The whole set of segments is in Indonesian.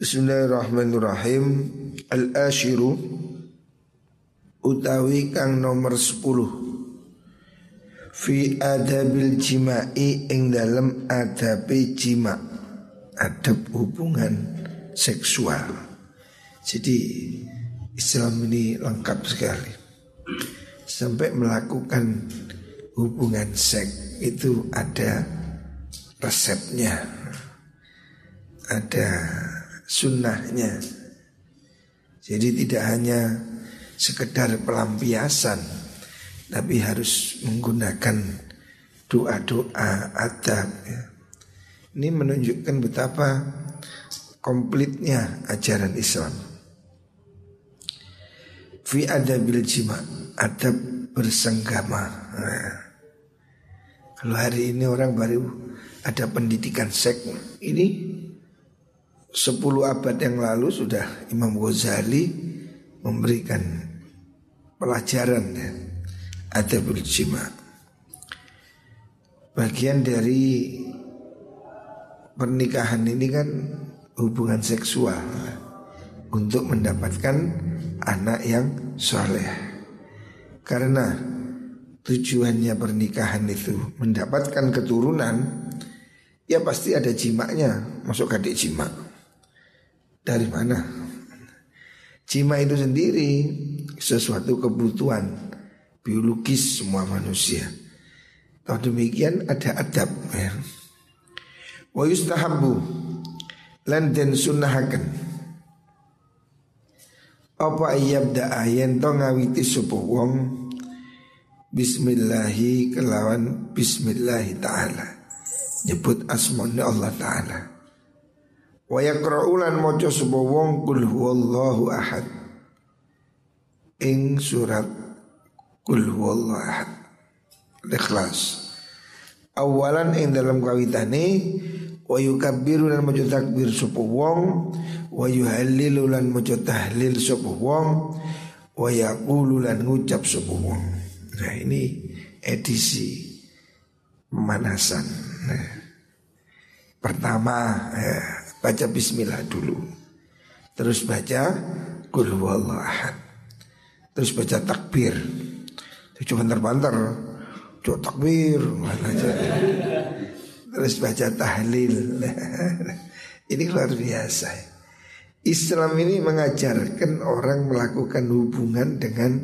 Bismillahirrahmanirrahim. Al-ashiru Utawi kang nomor 10 Fi adabil jima'i ing dalam adabi jima' Adab hubungan seksual. Jadi Islam ini lengkap sekali. Sampai melakukan hubungan seks itu ada resepnya. Ada sunnahnya. Jadi tidak hanya sekedar pelampiasan Tapi harus menggunakan doa-doa adab ya. Ini menunjukkan betapa komplitnya ajaran Islam. Fi adabil jima Adab bersenggama. Nah, Kalau hari ini orang baru ada pendidikan seks Ini Sepuluh abad yang lalu sudah Imam Ghazali memberikan pelajaran ya, adabul jima. Bagian dari pernikahan ini kan hubungan seksual untuk mendapatkan anak yang soleh. Karena tujuannya pernikahan itu mendapatkan keturunan, ya pasti ada jimaknya, masuk adik jimak. Dari mana? Cima itu sendiri sesuatu kebutuhan biologis semua manusia. Kalau demikian ada adab ya. Wa yustahabu lan den sunnahaken. Apa da ayen to ngawiti sapa wong Bismillahi kelawan Bismillahi ta'ala Nyebut asma'nya Allah ta'ala Wa yaqra'ulan maca sapa wong kul huwallahu ahad. Ing surat kul huwallahu ahad. Ikhlas. Awalan ing dalam kawitane wa yukabbiru lan maca takbir sapa wong wa yuhallilu lan maca tahlil sapa wong wa yaqulu lan ngucap sapa wong. Nah ini edisi pemanasan. Nah, pertama ya, baca bismillah dulu. Terus baca kul. Terus baca takbir. Itu cuma banter Cuma takbir Terus baca tahlil. Ini luar biasa. Islam ini mengajarkan orang melakukan hubungan dengan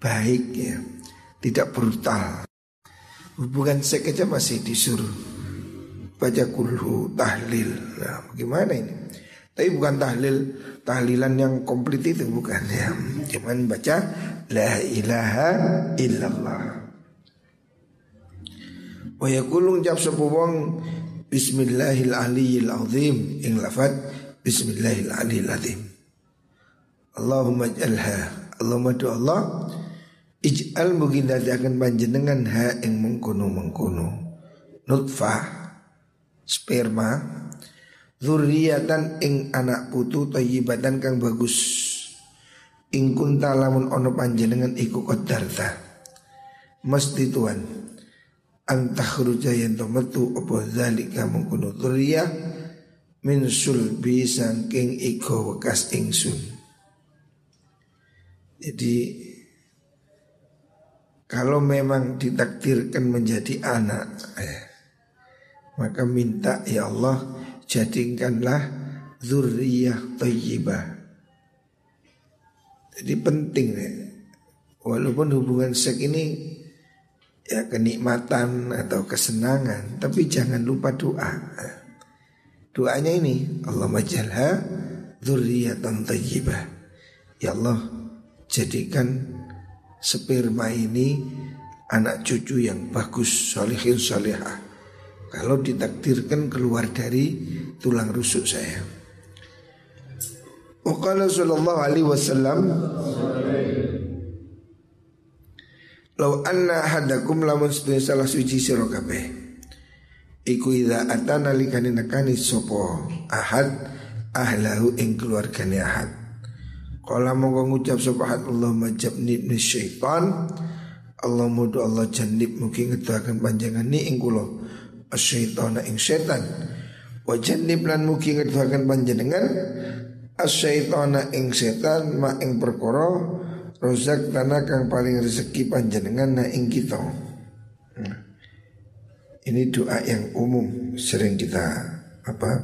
baik ya. Tidak brutal. Hubungan seks aja masih disuruh baca kulhu tahlil. Nah, bagaimana ini? Tapi bukan tahlil tahlilan yang komplit itu bukan ya. Cuman baca la ilaha illallah. Wa yaqulu jab wong bismillahil aliyil azim ing lafat bismillahil aliyil azim. Allahumma ij'alha Allahumma do Allah ij'al mungkin akan panjenengan ha ing mengkono mengkono nutfah sperma zuriatan ing anak putu tayyibatan kang bagus. Ing kunta lamun ono panjenengan iku qadarta. Mesti tuan antah yen to metu apa zalika mengkono dzurriyyah min sulbi saking iko wekas ingsun. Jadi kalau memang ditakdirkan menjadi anak eh, maka minta ya Allah jadikanlah zuriyah tayyibah. Jadi penting ya. Walaupun hubungan seks ini ya kenikmatan atau kesenangan, tapi jangan lupa doa. Doanya ini Allah majalha dzurriyyatan tayyibah. Ya Allah, jadikan sperma ini anak cucu yang bagus, solihin solihah. Kalau ditakdirkan keluar dari tulang rusuk saya. Waqala sallallahu alaihi wasallam Lau anna hadakum lamun sedaya salah suci sira kabeh. Iku idza atana likani nakani sapa ahad ahlahu ing keluargane ahad. Kala mongko ngucap sapa ahad Allahumma jabni syaitan Allah mudu Allah janib mugi ngedahaken panjenengan ni ing kula asyaitana ing setan Wajan lan mugi ngeduhaken panjenengan asyaitona ing setan ma ing perkara rozak tanah kang paling rezeki panjenengan na ing kita. Nah, ini doa yang umum sering kita apa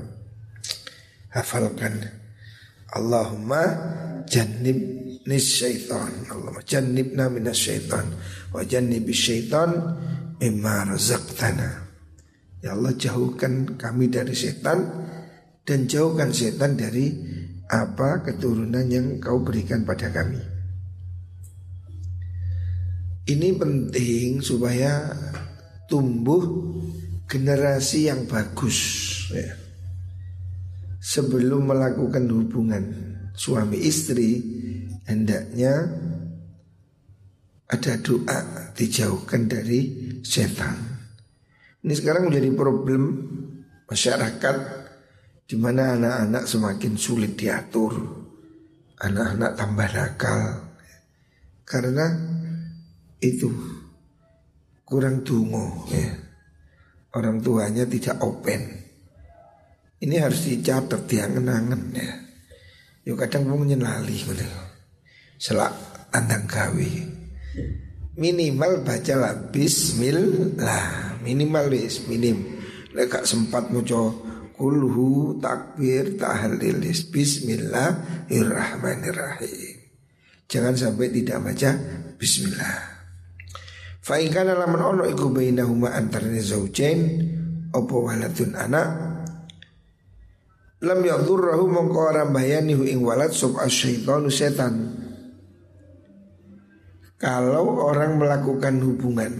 hafalkan. Allahumma jannib nis syaitan. Allahumma jannibna minas syaitan wa jannibis syaitan mimma razaqtana. Ya Allah jauhkan kami dari setan dan jauhkan setan dari apa keturunan yang kau berikan pada kami. Ini penting supaya tumbuh generasi yang bagus ya. Sebelum melakukan hubungan suami istri hendaknya ada doa dijauhkan dari setan. Ini sekarang menjadi problem masyarakat di mana anak-anak semakin sulit diatur, anak-anak tambah nakal karena itu kurang dungo ya. Orang tuanya tidak open. Ini harus dicatat yang kenangan ya. Yuk kadang mau nyelali gitu. Selak andang gawe. Minimal bacalah bismillah minimal wis minim. Lek sempat maca kulhu takbir tahlil bismillahirrahmanirrahim. Jangan sampai tidak baca bismillah. Fa in kana lamun ono iku bainahuma antarane zaujain apa waladun anak? Lam yadhurruhu mongko ora bayani ing walad sub asyaitanu setan. Kalau orang melakukan hubungan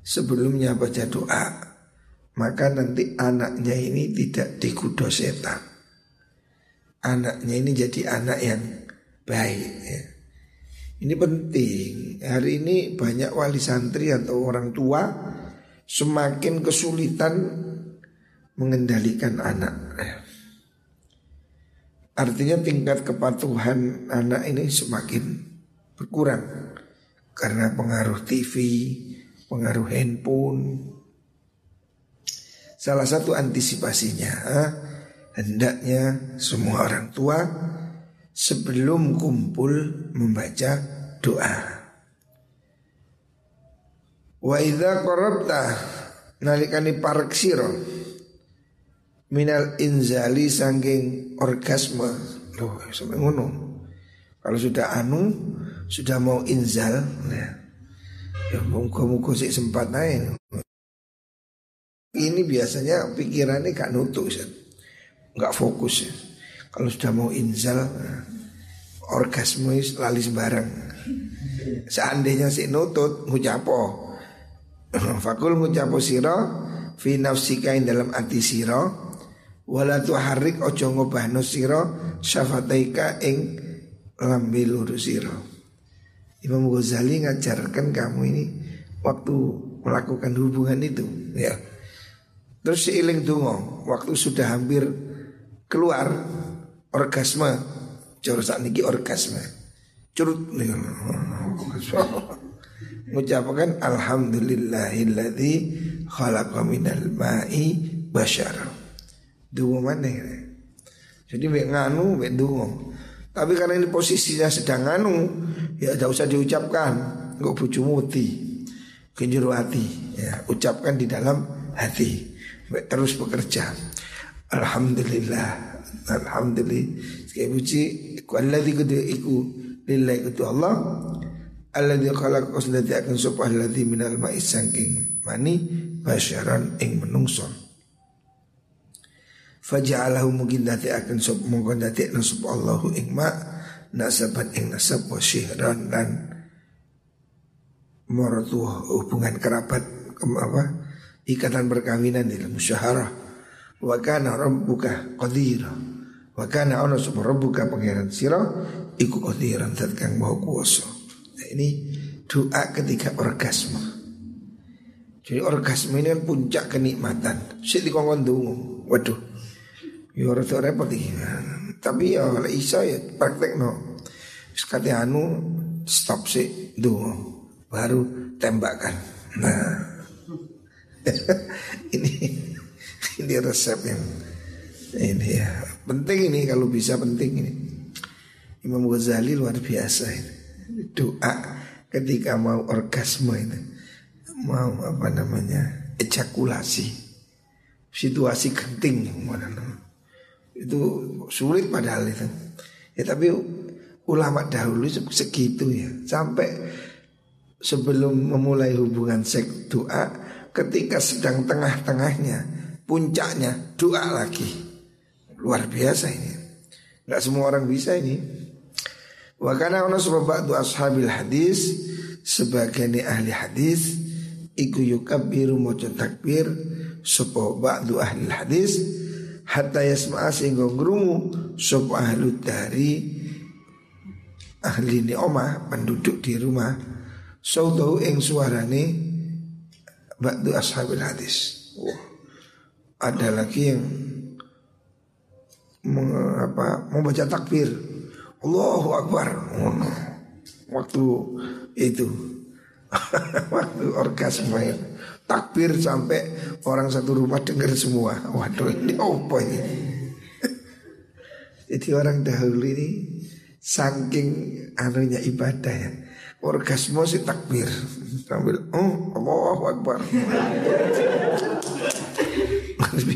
sebelumnya baca doa maka nanti anaknya ini tidak dikudo setan anaknya ini jadi anak yang baik ya. ini penting hari ini banyak wali santri atau orang tua semakin kesulitan mengendalikan anak ya. artinya tingkat kepatuhan anak ini semakin berkurang karena pengaruh TV, pengaruh handphone. Salah satu antisipasinya hendaknya semua orang tua sebelum kumpul membaca doa. Wa idza qarabta nalikani parek minal inzali sangking orgasme. Loh, sampai ngono. Kalau sudah anu, sudah mau inzal, ya, Ya muka-muka sih sempat naik Ini biasanya pikirannya gak nutuk Gak fokus ya. Kalau sudah mau inzal Orgasme lali sembarang Seandainya si nutut Ngucapo. Fakul ngucapo siro Fi nafsikain dalam hati siro Wala harik ojo ngobahno siro Syafataika ing Lambi luru siro Imam Ghazali ngajarkan kamu ini waktu melakukan hubungan itu ya. Terus seiling dungo waktu sudah hampir keluar orgasme. Jauh saat ini orgasme. Curut Mengucapkan Alhamdulillahilladzi khalaqa minal ma'i bashar Dungo mana Jadi nganu dungo Tapi karena ini posisinya sedang nganu Ya tidak usah diucapkan. Enggak bucu muti Kenjuru hati. Ya, Ucapkan di dalam hati. Terus bekerja. Alhamdulillah. Alhamdulillah. Sekali puji Alladhi kudu iku Lillahi Allah. Alladhi khalaq Usladhi akan supah Alladhi minal ma'is sangking Mani Basyaran ing menungson Faja'alahu mungkin dati akan sop Mungkin dati akan sop Allahu ing ma' nasaban ing nasab wa syihran dan maratuh hubungan kerabat apa ikatan perkawinan dalam musyaharah. Wa kana rabbuka qadira. Wa kana ana sapa rabbuka pangeran sira iku qadiran zat kang maha nah, ini doa ketika orgasme. Jadi orgasme ini kan puncak kenikmatan. Sik dikongkon dongo waduh ya ora repot iki tapi ya oleh isa ya praktek no. Sekali anu stop sih dulu baru tembakan. Nah ini ini resep yang Ini ya penting ini kalau bisa penting ini. Imam Ghazali luar biasa ini. Doa ketika mau orgasme ini, mau apa namanya ejakulasi, situasi genting itu sulit padahal itu. Ya tapi ulama dahulu segitu ya. Sampai sebelum memulai hubungan seks doa ketika sedang tengah-tengahnya puncaknya doa lagi. Luar biasa ini. Nggak semua orang bisa ini. Wakana ono sebab ashabil hadis sebagian ahli hadis iku yukabiru mojo takbir sapa ba'du ahli hadis hatta yasma'a sehingga ngrumu sapa ahli dari ahli ni omah penduduk di rumah. Sautahu ing suarane ba'du ashabil hadis. Wah. Ada lagi yang apa, membaca takbir. Allahu Akbar. Waktu itu. Waktu orgasme takbir sampai orang satu rumah dengar semua waduh ini apa ini jadi orang dahulu ini saking anunya ibadah ya orgasme si takbir sambil oh Allahu Akbar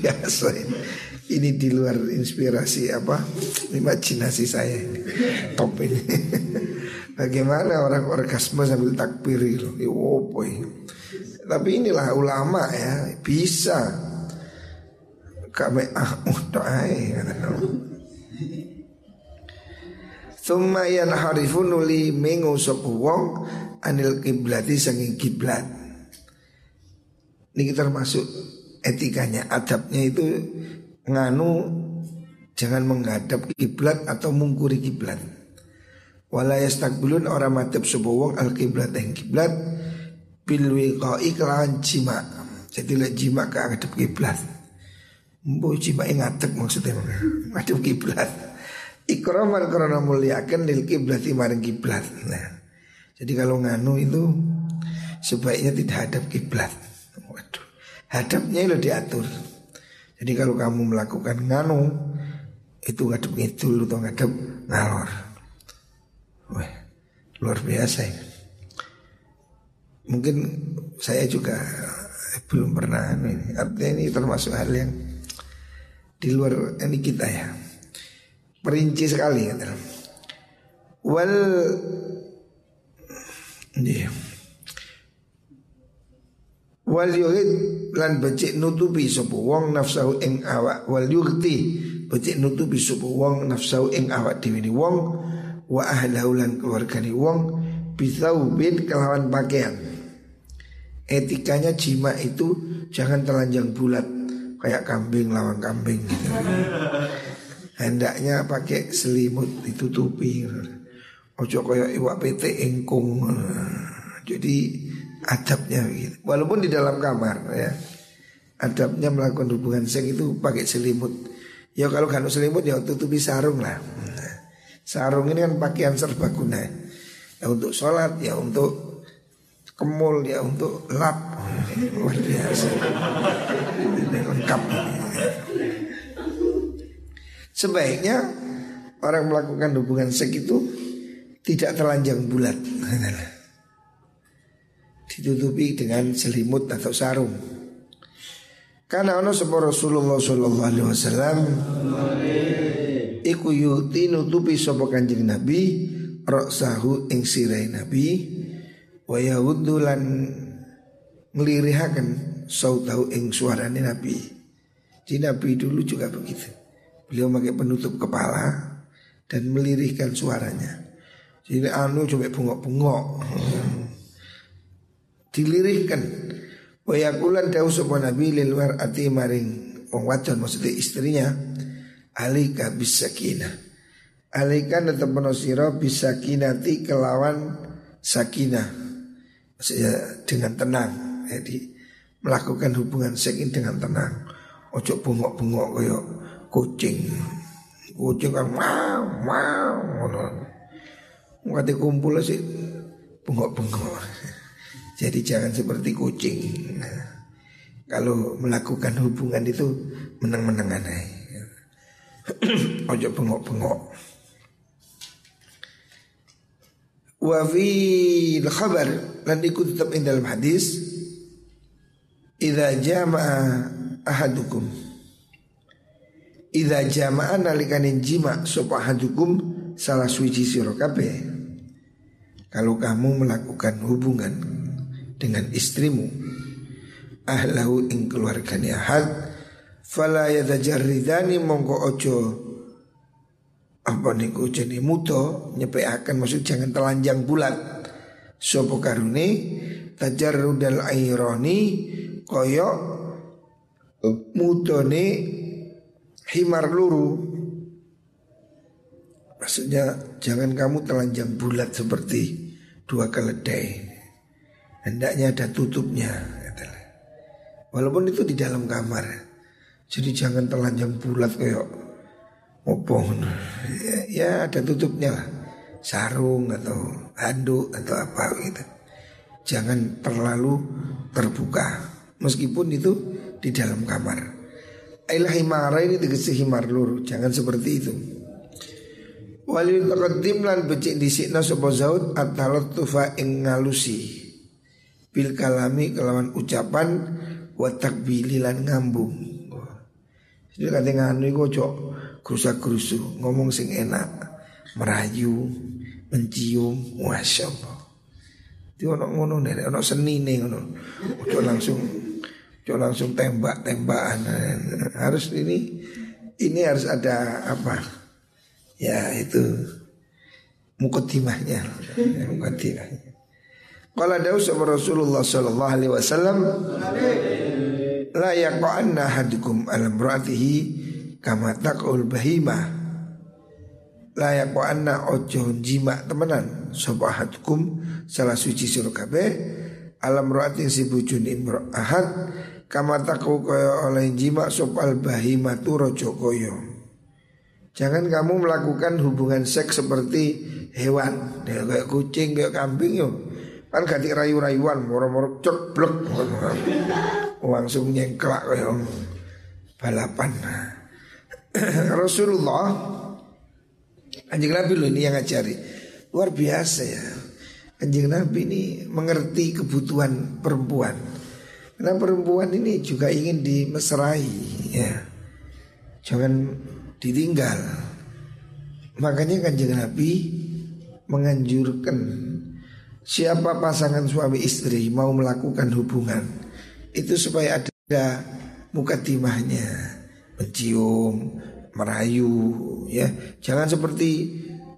biasa ini. Ini di luar inspirasi apa imajinasi saya ini. Top ini. Bagaimana orang orgasme sambil takbir itu? Oh boy. Tapi inilah ulama ya bisa. Kami ah doa Thumma yanharifun nuli mengu wong anil kiblati sanging kiblat. Ini termasuk etikanya, adabnya itu nganu jangan menghadap kiblat atau mungkuri kiblat. Wala yastaqbilun orang madhab sapa wong al kiblat yang kiblat bil wiqai kelawan jima. Jadi lek jima ke ngadep kiblat. Mbo jima ngadep maksudnya ngadep kiblat. Ikraman karena muliakan lil kiblat maring kiblat. Nah, jadi kalau nganu itu sebaiknya tidak hadap kiblat. Waduh. Hadapnya lo diatur. Jadi kalau kamu melakukan nganu itu ngadep ngidul atau ngadep ngalor. Wah, luar biasa ya. Mungkin saya juga belum pernah ini. Artinya ini termasuk hal yang di luar ini kita ya. Perinci sekali ya. Wal yeah wal yurid lan becik nutupi sapa wong nafsu ing awak wal yurti becik nutupi sapa wong nafsu ing awak dhewe wong wa ahlahu lan keluargane wong bisaubin kelawan pakaian etikanya jima itu jangan telanjang bulat kayak kambing lawan kambing gitu hendaknya pakai selimut ditutupi ojo kayak iwak pete engkung jadi adabnya gitu. Walaupun di dalam kamar ya. Adabnya melakukan hubungan seks itu pakai selimut. Ya kalau kan selimut ya tutupi sarung lah. Nah, sarung ini kan pakaian serbaguna. Ya untuk sholat, ya untuk kemul, ya untuk lap. Luar biasa. Ini lengkap. Sebaiknya orang melakukan hubungan seks itu tidak telanjang bulat ditutupi dengan selimut atau sarung. Karena ono sebuah Rasulullah Sallallahu Alaihi Wasallam iku yuti nutupi sapa kanjeng Nabi roksahu ing sirai Nabi wa yahuddu lan nglirihaken sautahu ing suarane Nabi. Di Nabi dulu juga begitu. Beliau pakai penutup kepala dan melirihkan suaranya. Jadi anu coba bengok-bengok dilirihkan wa yakulan dawu sapa nabi lil ati maring wong wadon maksudnya istrinya alika bisakinah alika tetep sira bisakinati kelawan sakinah maksudnya dengan tenang jadi melakukan hubungan seks dengan tenang ojo bungok-bungok koyo kucing kucing kan mau mau ngono Ngati kumpul sih bungok-bungok jadi jangan seperti kucing. Kalau melakukan hubungan itu menang-menangan aja. Ojo bengok-bengok. Wa fi khabar lan iku tetap ing dalam hadis idza jama'a ahadukum. Idza jama'a nalikane jima sapa ahadukum? Salah suci sira kabeh. Kalau kamu melakukan hubungan dengan istrimu ahlahu ing keluargane ahad fala yatajarridani mongko ojo apa niku jadi muto akan maksud jangan telanjang bulat. Sopo karune? Tajarrudal aironi koyo mutone himar luru. Maksudnya jangan kamu telanjang bulat seperti dua keledai. Hendaknya ada tutupnya walaupun itu di dalam kamar jadi jangan telanjang bulat kayak opo ya, ya ada tutupnya lah. Sarung atau handuk atau apa gitu. Jangan terlalu terbuka. Meskipun itu di dalam kamar. Ailah himara ini tegesi himar lur. Jangan seperti itu. Walil taqaddim lan becik disikna sapa zaud at-talattufa ing ngalusi. Bil kalami kelawan ucapan wa takbili lan ngambung. Jadi kate nganu iku krusa krusu ngomong sing enak. Merayu mencium masya Allah. Itu ono ngono nih ono seni nih ngono. Ojo langsung ojo langsung tembak tembakan harus ini ini harus ada apa? Ya itu. Mukotimahnya mukotimahnya kalau ada sama Rasulullah Sallallahu Alaihi Wasallam la yaqanna hadukum alam ra'atihi kama takul bahima. Layak wa anna ojo jima temenan. Sapa ahadukum salah suci sira kabeh alam ruatin si bujun imro ahad kama takul kaya oleh jima sopal bahima tu rojo koyo. Jangan kamu melakukan hubungan seks seperti hewan. Ya, kayak kucing kayak kambing yo. Kan ganti rayu-rayuan moro-moro ceblek langsung nyengklak kayak balapan Rasulullah Anjing Nabi loh ini yang ngajari. Luar biasa ya. Anjing Nabi ini mengerti kebutuhan perempuan. Karena perempuan ini juga ingin dimesrai ya. Jangan ditinggal. Makanya kanjeng Nabi menganjurkan Siapa pasangan suami istri mau melakukan hubungan Itu supaya ada muka timahnya mencium, merayu, ya. Jangan seperti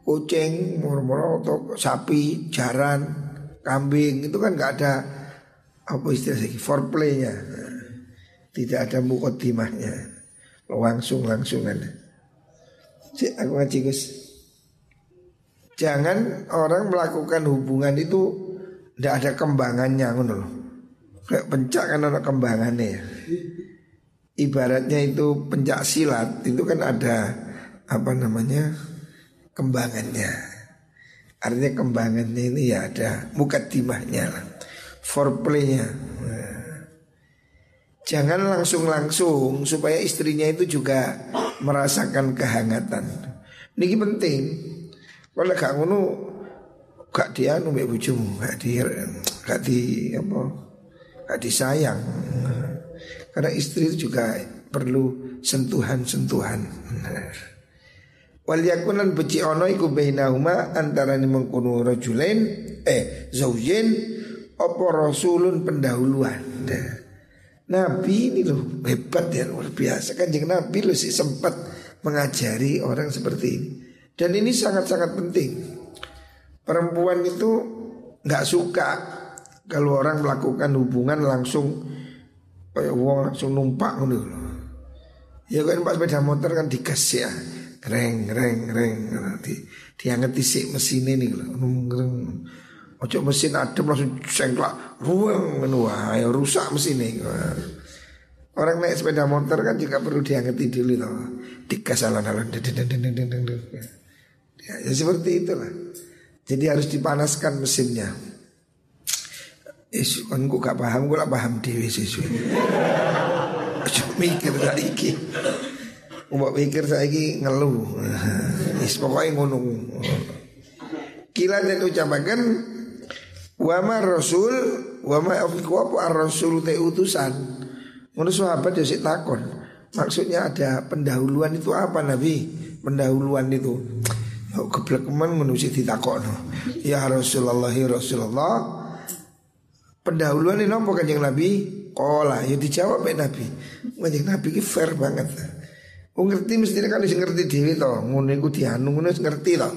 kucing, moro-moro atau sapi, jaran, kambing itu kan nggak ada apa istilahnya foreplaynya, tidak ada mukotimahnya, langsung langsungan. Si aku ngaji Gus. Jangan orang melakukan hubungan itu tidak ada kembangannya ngono Kayak pencak kan ada kembangannya ya ibaratnya itu pencak silat itu kan ada apa namanya kembangannya. Artinya kembangannya ini ya ada mukadimahnya foreplaynya. Jangan langsung-langsung supaya istrinya itu juga merasakan kehangatan. Ini penting. Kalau gak ngono gak dia numbek bojomu, gak di gak di apa? Gak disayang. Karena istri itu juga perlu sentuhan-sentuhan. Wal yakunan beci ono iku bainahuma antara ni mengkono rajulain eh zaujin apa rasulun pendahuluan. Nabi ini loh hebat ya luar biasa kan jangan Nabi loh sih sempat mengajari orang seperti ini. Dan ini sangat-sangat penting. Perempuan itu nggak suka kalau orang melakukan hubungan langsung kayak uang langsung numpak ngono Ya kan pas sepeda motor kan digas ya. Reng reng reng nanti dianget disik mesin ini loh. Ngreng. Ojo mesin adem langsung sengklak ruang ngono ayo rusak mesin ini. Orang naik sepeda motor kan juga perlu diangeti dulu loh. Digas alan-alan ya, ya seperti itulah. Jadi harus dipanaskan mesinnya. Isu kan gue gak paham, gue lah paham dewi sesuai. Cuma mikir gak iki. Mbok pikir saiki ngeluh. Wis pokoke ngono. Kila dan ucapakan Wama rasul Wama afiku apa rasul te utusan Menurut sahabat ya si takon Maksudnya ada pendahuluan itu apa Nabi Pendahuluan itu Oh, keman menusi ditakon Ya Rasulullah ya Rasulullah Pendahuluan ini apa kanjeng Nabi Kola ya dijawab ya Nabi. Kanjeng Nabi ini fair banget. Oh ngerti mestinya kan ngerti diri toh Ngono iku dianu ngono ngerti toh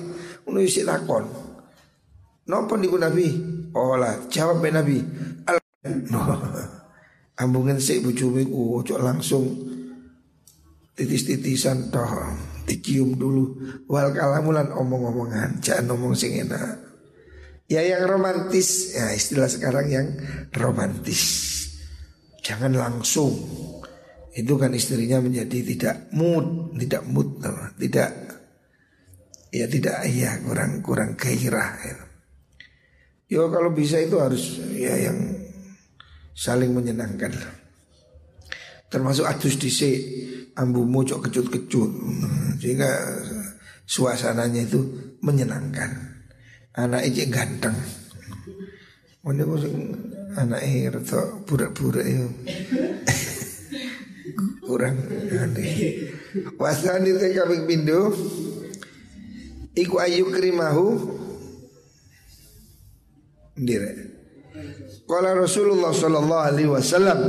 Ngono isi takon. Nopo niku Nabi? Olah jawab ya Nabi. Al Ambungen sik bojomu iku ojo langsung titis-titisan toh dicium dulu. Wal kalamulan omong-omongan. Jangan ngomong sing ya yang romantis. Ya istilah sekarang yang romantis. Jangan langsung. Itu kan istrinya menjadi tidak mood tidak mood tidak ya tidak ya kurang kurang gairah ya. Yo kalau bisa itu harus ya yang saling menyenangkan termasuk adus dhisik ambumu cok kecut-kecut. Sehingga suasananya itu menyenangkan anak ijek ganteng. Mana kok anak ini rata burak-burak itu kurang aneh. Wasani te kambing pindu. Iku ayu krimahu ndire. Kala Rasulullah sallallahu alaihi wasallam.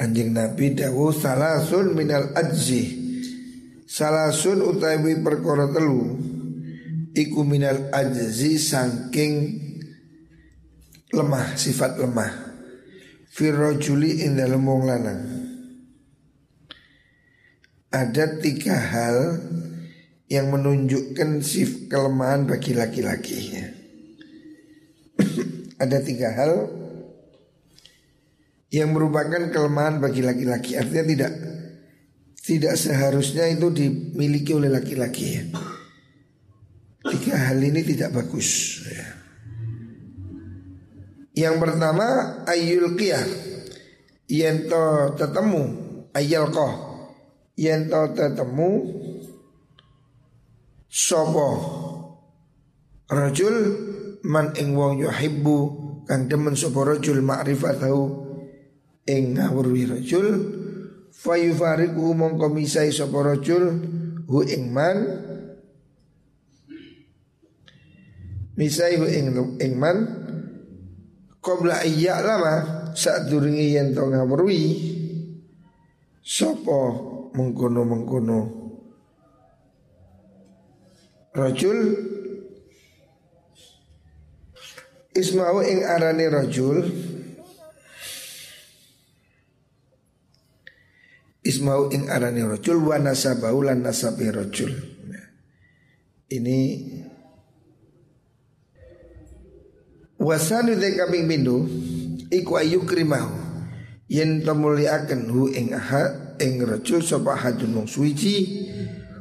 Anjing Nabi dawu salasun minal ajzi Salasun utawi perkara telu Iku minal ajzi sangking lemah sifat lemah. Firrojuli in dalam wong lanang. Ada tiga hal yang menunjukkan sif kelemahan bagi laki-laki. Ada tiga hal yang merupakan kelemahan bagi laki-laki. Artinya tidak tidak seharusnya itu dimiliki oleh laki-laki ya. Tiga hal ini tidak bagus ya. Yang pertama ayul qiyah Yento tetemu ayal koh Yento tetemu Sopo Rajul Man ing wong yuhibbu Kang demen sopo rajul ma'rifatahu ing ngawruhi rajul fayufariku mongko misai sapa rajul hu ing man. Misai hu ing ing man. Qabla ayya lama saat durungi yen to ngawruhi sapa mengkono-mengkono rajul? Isma'u ing arane rajul Ismau ing arani rojul wa nasabau lan nasabi rojul. Ini wasanu de kambing bindu iku ayu krimahu yen akan hu ing aha ing rojul sapa hadun wong suwiji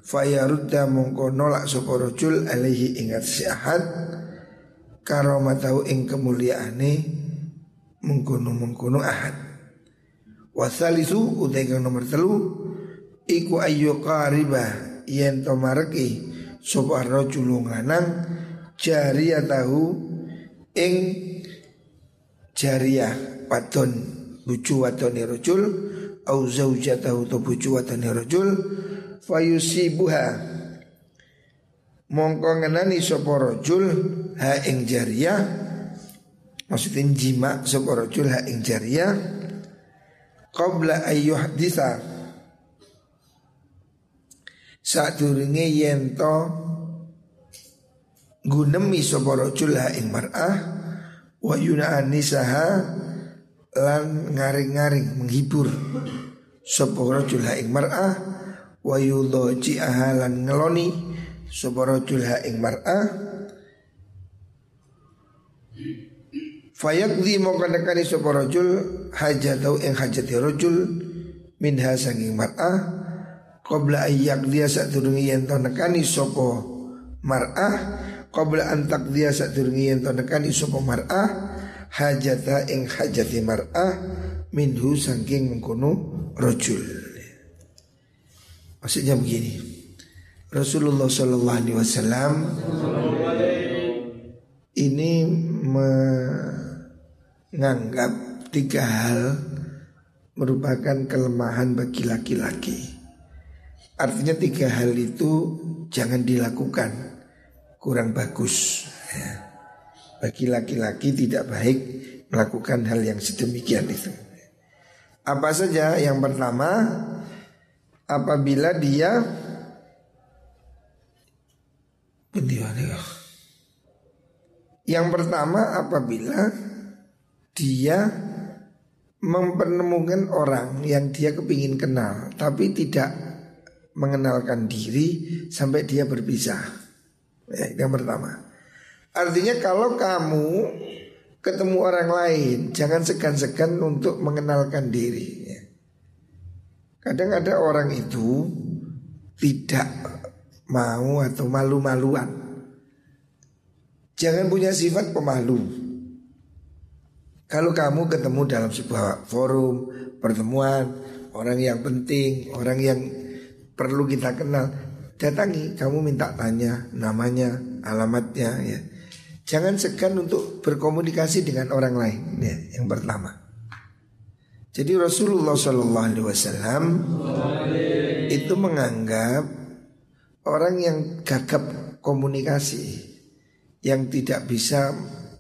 fayarudda mongko nolak sapa rojul alaihi ingat si ahad karamatahu ing kemuliaane mengkono-mengkono ahad Wasalisu utai kang nomor telu Iku ayu qariba yen to mareki sapa rajul lanang jariyah tahu ing jariyah wadon bucu wadone rajul au zaujatahu to bucu wadone rajul fayusibuha mongko ngenani sapa rajul ha ing jariyah maksudnya jima sapa rajul ha ing jariyah qabla ayyuhditha saat durunge yen to gunemi sapa rajul ha ing mar'ah wa yunanisaha lan ngaring-ngaring menghibur sapa rajul ha ing mar'ah wa yudhaji'aha lan ngeloni sapa rajul ha ing mar'ah Fayakdi mau kandakani sopo rojul hajatau ing hajati rojul minha sanging mar'ah Qabla ayak dia saat turungi yang nekani sopo mar'ah Qabla antak dia saat turungi yang nekani sopo mar'ah Hajata ing hajati mar'ah minhu saking mengkono rojul. Maksudnya begini. Rasulullah Shallallahu Alaihi Wasallam ini menganggap tiga hal merupakan kelemahan bagi laki-laki. Artinya tiga hal itu jangan dilakukan, kurang bagus. Ya. Bagi laki-laki tidak baik melakukan hal yang sedemikian itu. Apa saja? Yang pertama, apabila dia yang pertama apabila dia mempertemukan orang yang dia kepingin kenal tapi tidak mengenalkan diri sampai dia berpisah. Ya, yang pertama. Artinya kalau kamu ketemu orang lain jangan segan-segan untuk mengenalkan diri. Ya. Kadang ada orang itu tidak mau atau malu-maluan. Jangan punya sifat pemalu. Kalau kamu ketemu dalam sebuah forum, pertemuan, orang yang penting, orang yang perlu kita kenal, datangi, kamu minta tanya namanya, alamatnya ya. Jangan segan untuk berkomunikasi dengan orang lain ya, yang pertama. Jadi Rasulullah Wasallam itu menganggap orang yang gagap komunikasi, yang tidak bisa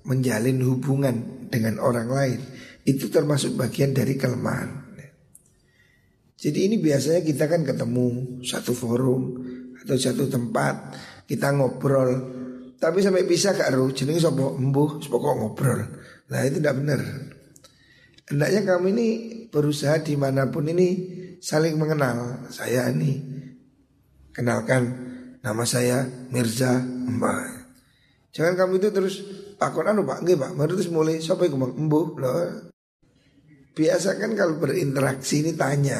menjalin hubungan dengan orang lain itu termasuk bagian dari kelemahan. Jadi ini biasanya kita kan ketemu satu forum atau satu tempat kita ngobrol, tapi sampai bisa gak ru jenenge sapa embuh pokok ngobrol. Nah itu tidak benar. Hendaknya kamu ini berusaha di mana pun ini saling mengenal. Saya ini kenalkan nama saya Mirza Mbak. Jangan kamu itu terus takon anu Pak, nggih Pak, terus mulai siapa yang ngomong embuh loh. Biasa kan kalau berinteraksi ini tanya.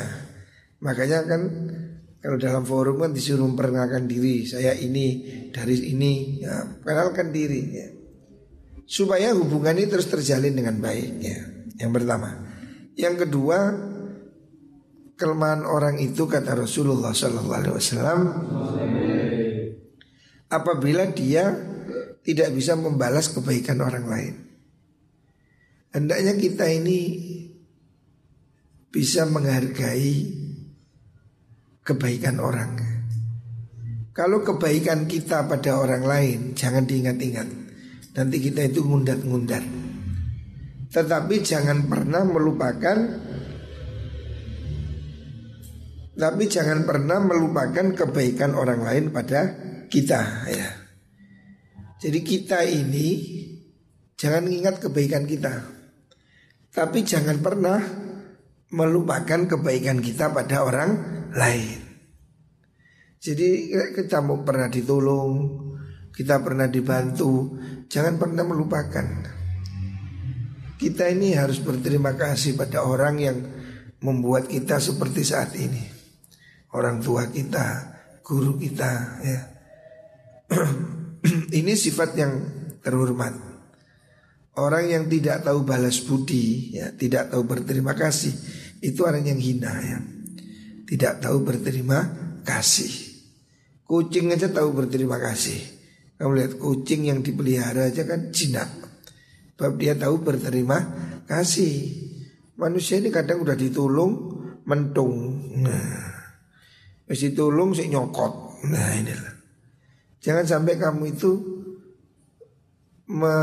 Makanya kan kalau dalam forum kan disuruh memperkenalkan diri, saya ini dari ini, ya, kenalkan diri ya. Supaya hubungan ini terus terjalin dengan baik ya. Yang pertama. Yang kedua, kelemahan orang itu kata Rasulullah SAW apabila dia tidak bisa membalas kebaikan orang lain. Hendaknya kita ini bisa menghargai kebaikan orang. Kalau kebaikan kita pada orang lain jangan diingat-ingat. Nanti kita itu ngundat-ngundat. Tetapi jangan pernah melupakan tapi jangan pernah melupakan kebaikan orang lain pada kita ya. Jadi kita ini jangan ingat kebaikan kita. Tapi jangan pernah melupakan kebaikan kita pada orang lain. Jadi kita mau pernah ditolong, kita pernah dibantu, jangan pernah melupakan. Kita ini harus berterima kasih pada orang yang membuat kita seperti saat ini. Orang tua kita, guru kita ya. ini sifat yang terhormat. Orang yang tidak tahu balas budi, ya, tidak tahu berterima kasih, itu orang yang hina ya. Tidak tahu berterima kasih. Kucing aja tahu berterima kasih. Kamu lihat kucing yang dipelihara aja kan jinak. Sebab dia tahu berterima kasih. Manusia ini kadang udah ditolong mentung. Nah, masih tolong sih nyokot. Nah inilah. Jangan sampai kamu itu me,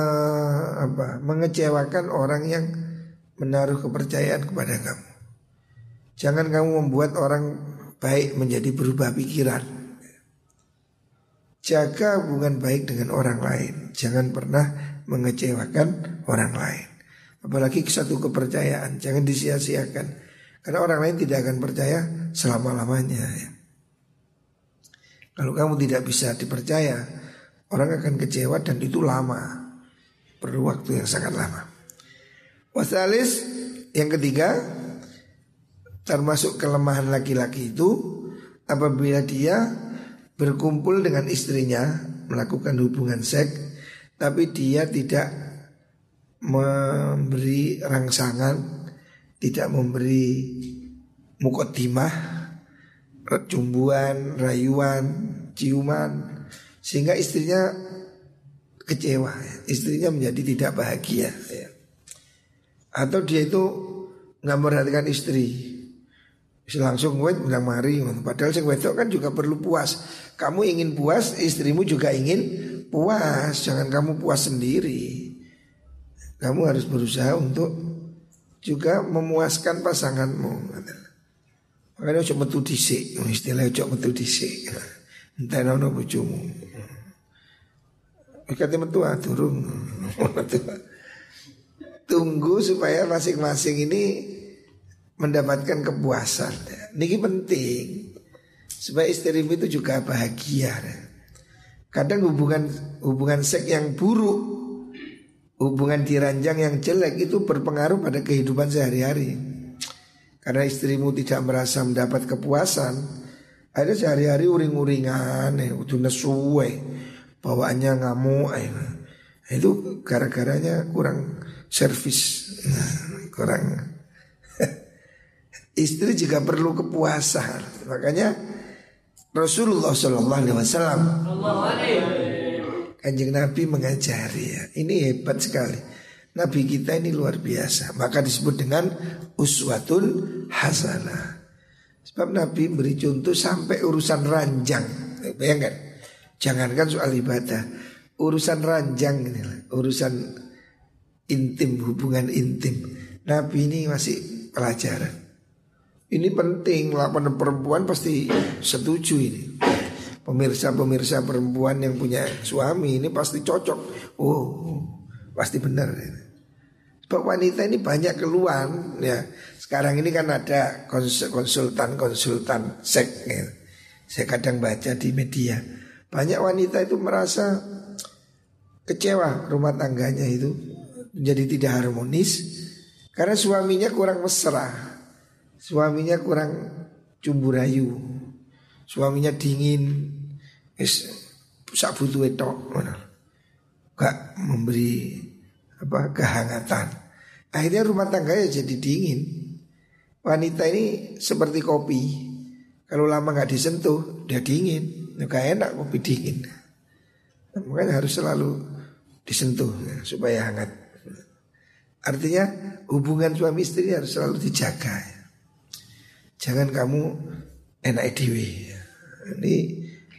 apa, mengecewakan orang yang menaruh kepercayaan kepada kamu. Jangan kamu membuat orang baik menjadi berubah pikiran. Jaga hubungan baik dengan orang lain. Jangan pernah mengecewakan orang lain. Apalagi satu kepercayaan, jangan disia-siakan. Karena orang lain tidak akan percaya selama-lamanya. Ya. Kalau kamu tidak bisa dipercaya, orang akan kecewa dan itu lama. Perlu waktu yang sangat lama. Wasalis yang ketiga termasuk kelemahan laki-laki itu apabila dia berkumpul dengan istrinya melakukan hubungan seks tapi dia tidak memberi rangsangan tidak memberi mukotimah, cumbuan, rayuan, ciuman, sehingga istrinya kecewa, istrinya menjadi tidak bahagia. Ya. Atau dia itu nggak memperhatikan istri, langsung wet bilang mari padahal sing wedok kan juga perlu puas. Kamu ingin puas istrimu juga ingin puas. Jangan kamu puas sendiri. Kamu harus berusaha untuk juga memuaskan pasanganmu makanya ojo metu dhisik istilah ojo metu dhisik entah nono bojomu Ikatnya metu ah turun Tunggu supaya masing-masing ini mendapatkan kepuasan. Ini penting supaya istrimu itu juga bahagia. Kadang hubungan hubungan seks yang buruk, hubungan diranjang yang jelek itu berpengaruh pada kehidupan sehari-hari. Karena istrimu tidak merasa mendapat kepuasan, ada sehari-hari uring-uringan, eh, udah nesuwe, bawaannya ngamuk, eh. itu gara-garanya kurang servis, kurang istri juga perlu kepuasan. Makanya Rasulullah Shallallahu Alaihi Wasallam kanjeng Nabi mengajari ya. Ini hebat sekali. Nabi kita ini luar biasa. Maka disebut dengan uswatun hasanah. Sebab Nabi beri contoh sampai urusan ranjang. Bayangkan. Jangankan soal ibadah. Urusan ranjang ini urusan intim, hubungan intim. Nabi ini masih pelajaran. Ini penting, lapan perempuan pasti setuju ini. Pemirsa-pemirsa perempuan yang punya suami ini pasti cocok. Oh, pasti benar. Sebab wanita ini banyak keluhan ya. Sekarang ini kan ada konsultan-konsultan seks. Ya. Saya kadang baca di media. Banyak wanita itu merasa kecewa rumah tangganya itu menjadi tidak harmonis karena suaminya kurang mesra. Suaminya kurang cumbu rayu. Suaminya dingin. Es butuh itu Gak memberi apa kehangatan. Akhirnya rumah tangga ya jadi dingin. Wanita ini seperti kopi. Kalau lama nggak disentuh, dia dingin. Gak enak kopi dingin. Makanya harus selalu disentuh ya, supaya hangat. Artinya hubungan suami istri harus selalu dijaga. Ya. Jangan kamu enak dewi. Ini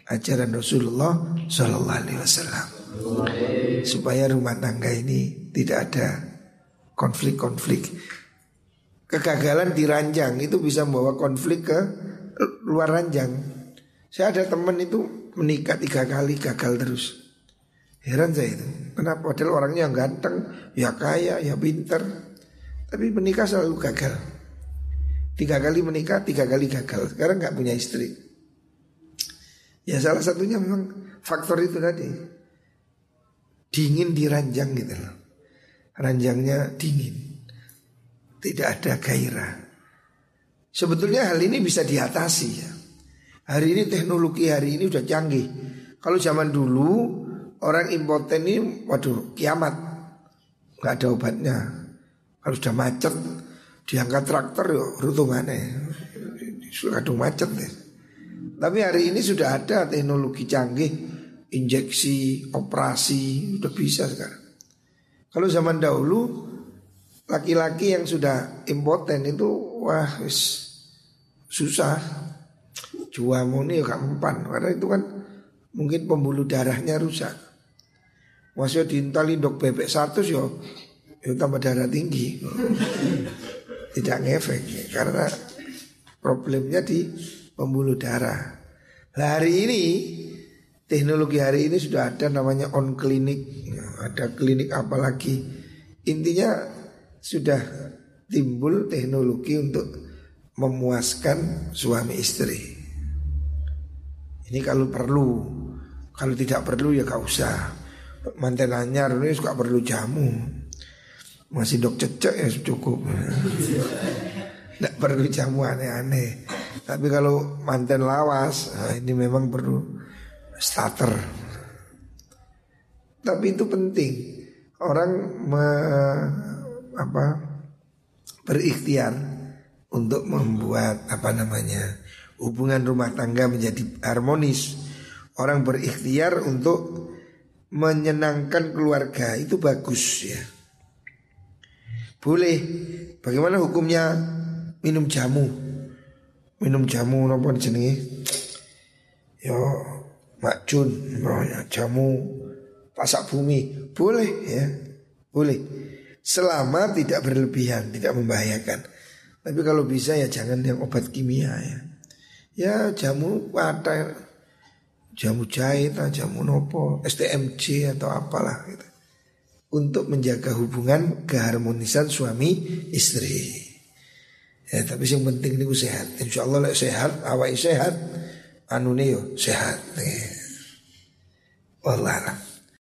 ajaran Rasulullah Shallallahu Alaihi Wasallam supaya rumah tangga ini tidak ada konflik-konflik. Kegagalan di ranjang itu bisa membawa konflik ke luar ranjang. Saya ada teman itu menikah tiga kali gagal terus. Heran saya itu. Kenapa? Padahal orangnya yang ganteng, ya kaya, ya pinter. Tapi menikah selalu gagal. Tiga kali menikah, tiga kali gagal. Sekarang nggak punya istri. Ya salah satunya memang faktor itu tadi. Dingin di ranjang gitu loh. Ranjangnya dingin. Tidak ada gairah. Sebetulnya hal ini bisa diatasi ya. Hari ini teknologi hari ini udah canggih. Kalau zaman dulu orang impoten ini waduh kiamat. nggak ada obatnya. Kalau sudah macet diangkat traktor yo rutungannya kadung macet deh. Tapi hari ini sudah ada teknologi canggih, injeksi, operasi, udah bisa sekarang. Kalau zaman dahulu laki-laki yang sudah impoten itu wah wis susah. Juamu nih gak mempan karena itu kan mungkin pembuluh darahnya rusak. Masih diintali dok bebek satu yo, yo tambah darah tinggi tidak ngefek karena problemnya di pembuluh darah. Nah, hari ini teknologi hari ini sudah ada namanya on klinik, ada klinik apalagi intinya sudah timbul teknologi untuk memuaskan suami istri. Ini kalau perlu, kalau tidak perlu ya gak usah. Manten anyar ini suka perlu jamu. Masih dok cecek ya cukup. Tidak perlu jamu aneh-aneh. Tapi kalau manten lawas, nah ini memang perlu starter. Tapi itu penting. Orang me, apa berikhtiar untuk membuat apa namanya hubungan rumah tangga menjadi harmonis. Orang berikhtiar untuk menyenangkan keluarga itu bagus ya. Boleh. Bagaimana hukumnya minum jamu? Minum jamu nopo jenenge? Yo macun, jamu pasak bumi. Boleh ya. Boleh. Selama tidak berlebihan, tidak membahayakan. Tapi kalau bisa ya jangan yang obat kimia ya. Ya jamu pada jamu jahit, jamu nopo, STMJ atau apalah gitu. Untuk menjaga hubungan keharmonisan suami istri. Ya tapi yang penting ini sehat. Insya Allah sehat, sehat, anu yo sehat. Ya. Allah